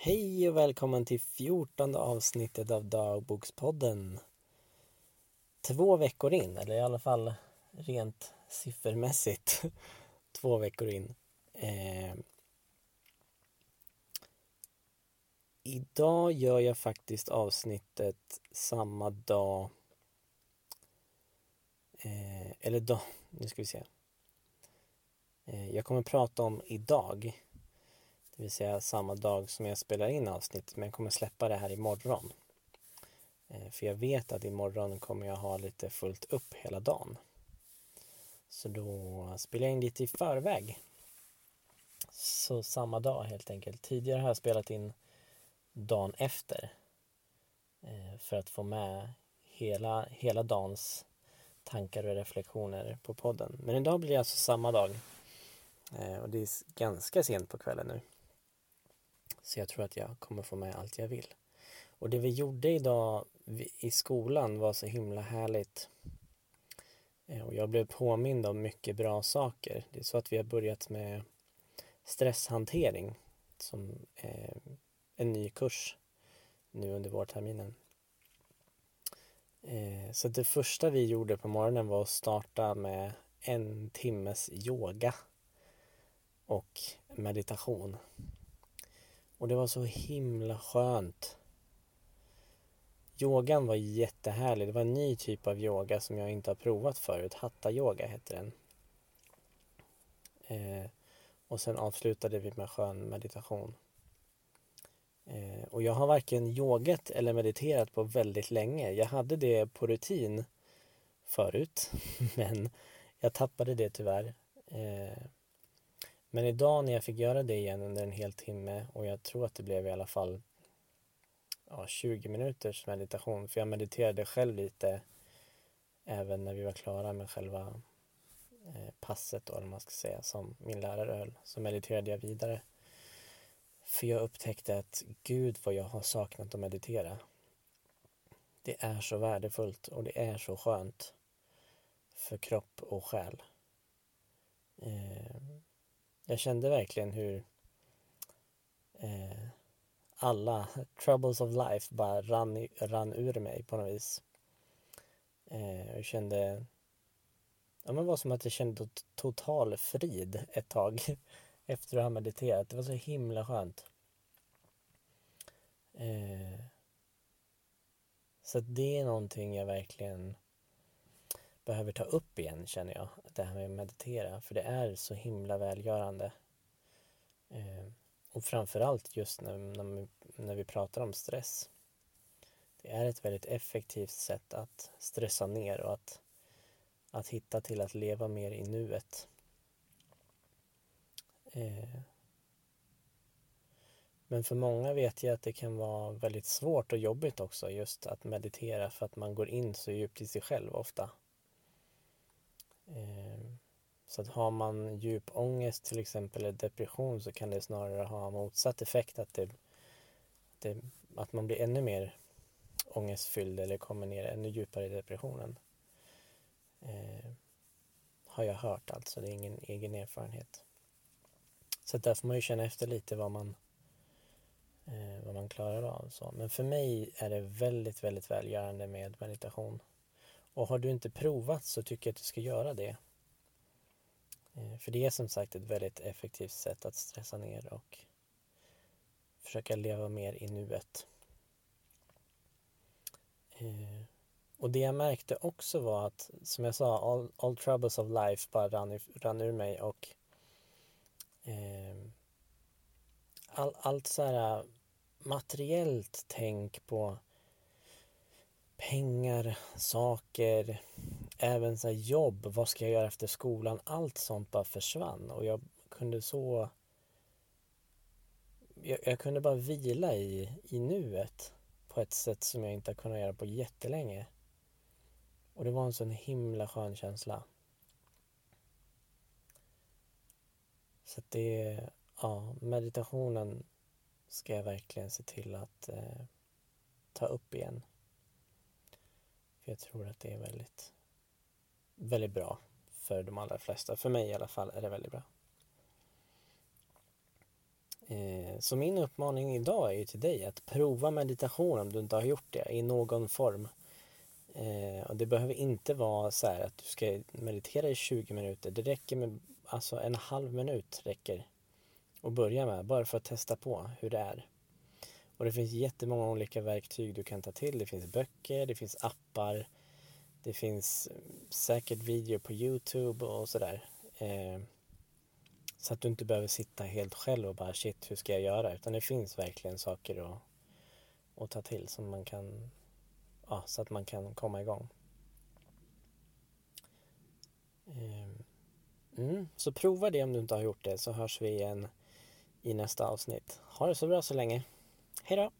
Hej och välkommen till fjortonde avsnittet av Dagbokspodden. Två veckor in, eller i alla fall rent siffermässigt två veckor in. Eh, idag gör jag faktiskt avsnittet samma dag eh, eller dag, nu ska vi se. Eh, jag kommer prata om idag det vill säga samma dag som jag spelar in avsnittet men jag kommer släppa det här imorgon. Eh, för jag vet att imorgon kommer jag ha lite fullt upp hela dagen. Så då spelar jag in lite i förväg. Så samma dag helt enkelt. Tidigare har jag spelat in dagen efter. Eh, för att få med hela, hela dagens tankar och reflektioner på podden. Men idag blir det alltså samma dag. Eh, och det är ganska sent på kvällen nu. Så jag tror att jag kommer få med allt jag vill. Och det vi gjorde idag i skolan var så himla härligt. Eh, och jag blev påmind om mycket bra saker. Det är så att vi har börjat med stresshantering som är en ny kurs nu under vårterminen. Eh, så det första vi gjorde på morgonen var att starta med en timmes yoga och meditation. Och det var så himla skönt. Yogan var jättehärlig. Det var en ny typ av yoga som jag inte har provat förut. Hatta yoga heter den. Eh, och sen avslutade vi med skön meditation. Eh, och jag har varken yogat eller mediterat på väldigt länge. Jag hade det på rutin förut, men jag tappade det tyvärr. Eh, men idag när jag fick göra det igen under en hel timme och jag tror att det blev i alla fall ja, 20 minuters meditation för jag mediterade själv lite även när vi var klara med själva eh, passet då, eller man ska säga, som min lärare höll. Så mediterade jag vidare. För jag upptäckte att gud vad jag har saknat att meditera. Det är så värdefullt och det är så skönt för kropp och själ. Eh, jag kände verkligen hur eh, alla troubles of life bara rann, rann ur mig på något vis. Eh, jag kände, ja men det var som att jag kände total frid ett tag efter att ha mediterat. Det var så himla skönt. Eh, så det är någonting jag verkligen behöver ta upp igen känner jag. Det här med att meditera. För det är så himla välgörande. Eh, och framförallt just när, när, när vi pratar om stress. Det är ett väldigt effektivt sätt att stressa ner och att, att hitta till att leva mer i nuet. Eh, men för många vet jag att det kan vara väldigt svårt och jobbigt också just att meditera för att man går in så djupt i sig själv ofta. Eh, så att har man djup ångest till exempel eller depression så kan det snarare ha motsatt effekt att, det, det, att man blir ännu mer ångestfylld eller kommer ner ännu djupare i depressionen. Eh, har jag hört alltså, det är ingen egen erfarenhet. Så där får man ju känna efter lite vad man, eh, vad man klarar av. Så. Men för mig är det väldigt, väldigt välgörande med meditation. Och har du inte provat så tycker jag att du ska göra det. Eh, för det är som sagt ett väldigt effektivt sätt att stressa ner och försöka leva mer i nuet. Eh, och det jag märkte också var att, som jag sa, all, all troubles of life bara rann, rann ur mig och eh, all, allt så här eh, materiellt tänk på pengar, saker, även så jobb, vad ska jag göra efter skolan? Allt sånt bara försvann och jag kunde så jag, jag, kunde bara vila i, i nuet på ett sätt som jag inte har kunnat göra på jättelänge. Och det var en sån himla skön känsla. Så att det, ja, meditationen ska jag verkligen se till att eh, ta upp igen. Jag tror att det är väldigt, väldigt bra för de allra flesta. För mig i alla fall är det väldigt bra. Eh, så min uppmaning idag är ju till dig att prova meditation om du inte har gjort det i någon form. Eh, och det behöver inte vara så här att du ska meditera i 20 minuter. Det räcker med, alltså en halv minut räcker att börja med, bara för att testa på hur det är. Och det finns jättemånga olika verktyg du kan ta till. Det finns böcker, det finns appar, det finns eh, säkert video på Youtube och sådär. Eh, så att du inte behöver sitta helt själv och bara shit, hur ska jag göra? Utan det finns verkligen saker att, att ta till som man kan, ja, så att man kan komma igång. Eh, mm, så prova det om du inte har gjort det så hörs vi igen i nästa avsnitt. Ha det så bra så länge. Hej då!